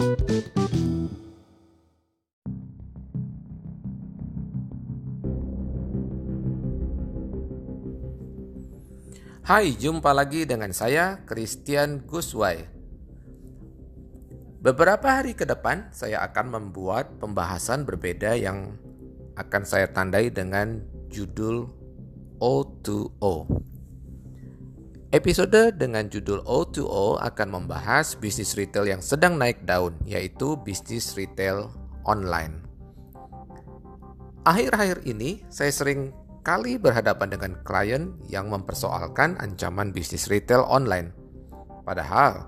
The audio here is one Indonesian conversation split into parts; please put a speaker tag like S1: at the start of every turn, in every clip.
S1: Hai, jumpa lagi dengan saya Christian Guswai. Beberapa hari ke depan saya akan membuat pembahasan berbeda yang akan saya tandai dengan judul O2O. Episode dengan judul O2O akan membahas bisnis retail yang sedang naik daun, yaitu bisnis retail online. Akhir-akhir ini saya sering kali berhadapan dengan klien yang mempersoalkan ancaman bisnis retail online. Padahal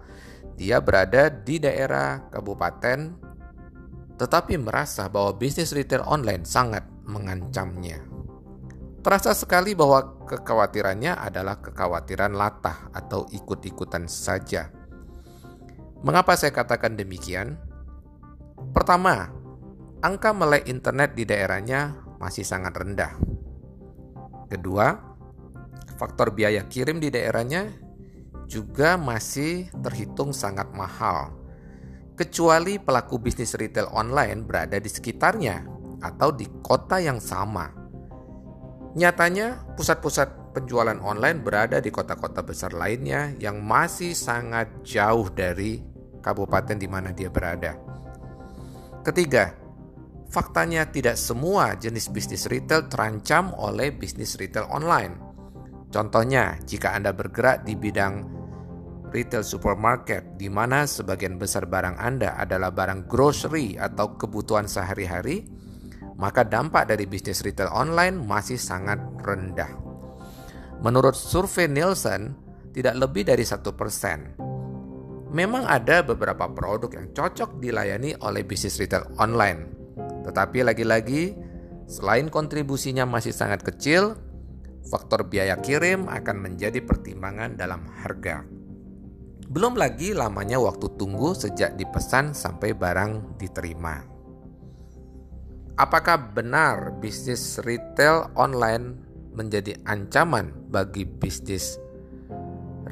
S1: dia berada di daerah kabupaten tetapi merasa bahwa bisnis retail online sangat mengancamnya. Terasa sekali bahwa kekhawatirannya adalah kekhawatiran latah atau ikut-ikutan saja. Mengapa saya katakan demikian? Pertama, angka melek internet di daerahnya masih sangat rendah Kedua, faktor biaya kirim di daerahnya juga masih terhitung sangat mahal. Kecuali pelaku bisnis retail online berada di sekitarnya atau di kota yang sama. Nyatanya, pusat-pusat penjualan online berada di kota-kota besar lainnya yang masih sangat jauh dari kabupaten di mana dia berada. Ketiga, faktanya tidak semua jenis bisnis retail terancam oleh bisnis retail online. Contohnya, jika Anda bergerak di bidang retail supermarket, di mana sebagian besar barang Anda adalah barang grocery atau kebutuhan sehari-hari, maka dampak dari bisnis retail online masih sangat rendah. Menurut survei Nielsen, tidak lebih dari satu persen. Memang ada beberapa produk yang cocok dilayani oleh bisnis retail online, tetapi lagi-lagi, selain kontribusinya masih sangat kecil, faktor biaya kirim akan menjadi pertimbangan dalam harga. Belum lagi lamanya waktu tunggu sejak dipesan sampai barang diterima. Apakah benar bisnis retail online menjadi ancaman bagi bisnis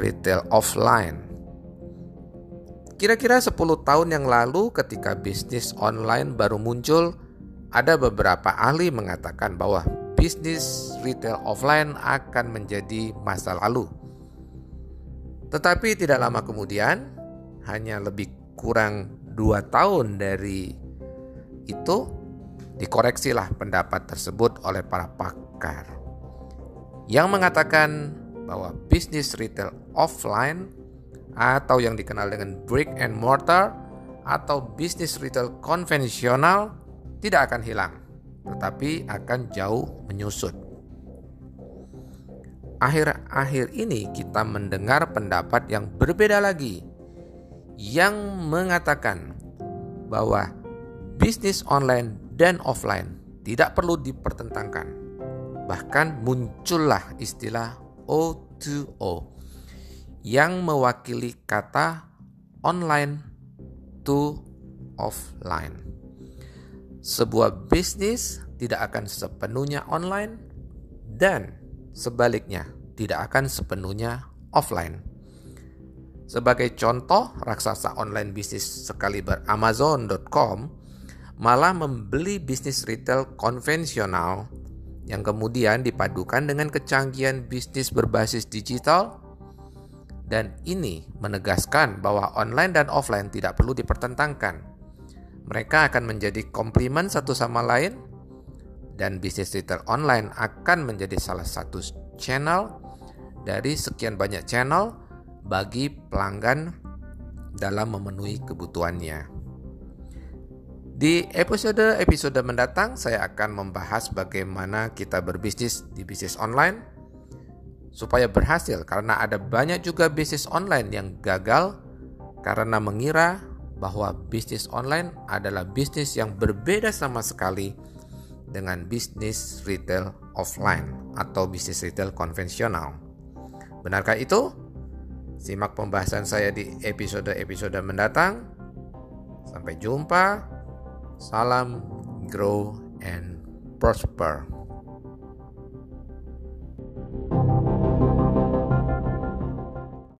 S1: retail offline? Kira-kira 10 tahun yang lalu ketika bisnis online baru muncul, ada beberapa ahli mengatakan bahwa bisnis retail offline akan menjadi masa lalu. Tetapi tidak lama kemudian, hanya lebih kurang dua tahun dari itu, dikoreksilah pendapat tersebut oleh para pakar yang mengatakan bahwa bisnis retail offline atau yang dikenal dengan brick and mortar atau bisnis retail konvensional tidak akan hilang, tetapi akan jauh menyusut. Akhir-akhir ini kita mendengar pendapat yang berbeda lagi yang mengatakan bahwa bisnis online dan offline tidak perlu dipertentangkan. Bahkan muncullah istilah O2O yang mewakili kata online to offline. Sebuah bisnis tidak akan sepenuhnya online dan sebaliknya tidak akan sepenuhnya offline. Sebagai contoh, raksasa online bisnis sekaliber Amazon.com malah membeli bisnis retail konvensional yang kemudian dipadukan dengan kecanggihan bisnis berbasis digital dan ini menegaskan bahwa online dan offline tidak perlu dipertentangkan. Mereka akan menjadi komplimen satu sama lain dan bisnis retail online akan menjadi salah satu channel dari sekian banyak channel bagi pelanggan dalam memenuhi kebutuhannya. Di episode-episode mendatang saya akan membahas bagaimana kita berbisnis di bisnis online supaya berhasil karena ada banyak juga bisnis online yang gagal karena mengira bahwa bisnis online adalah bisnis yang berbeda sama sekali dengan bisnis retail offline atau bisnis retail konvensional. Benarkah itu? Simak pembahasan saya di episode-episode mendatang. Sampai jumpa. Salam grow and prosper.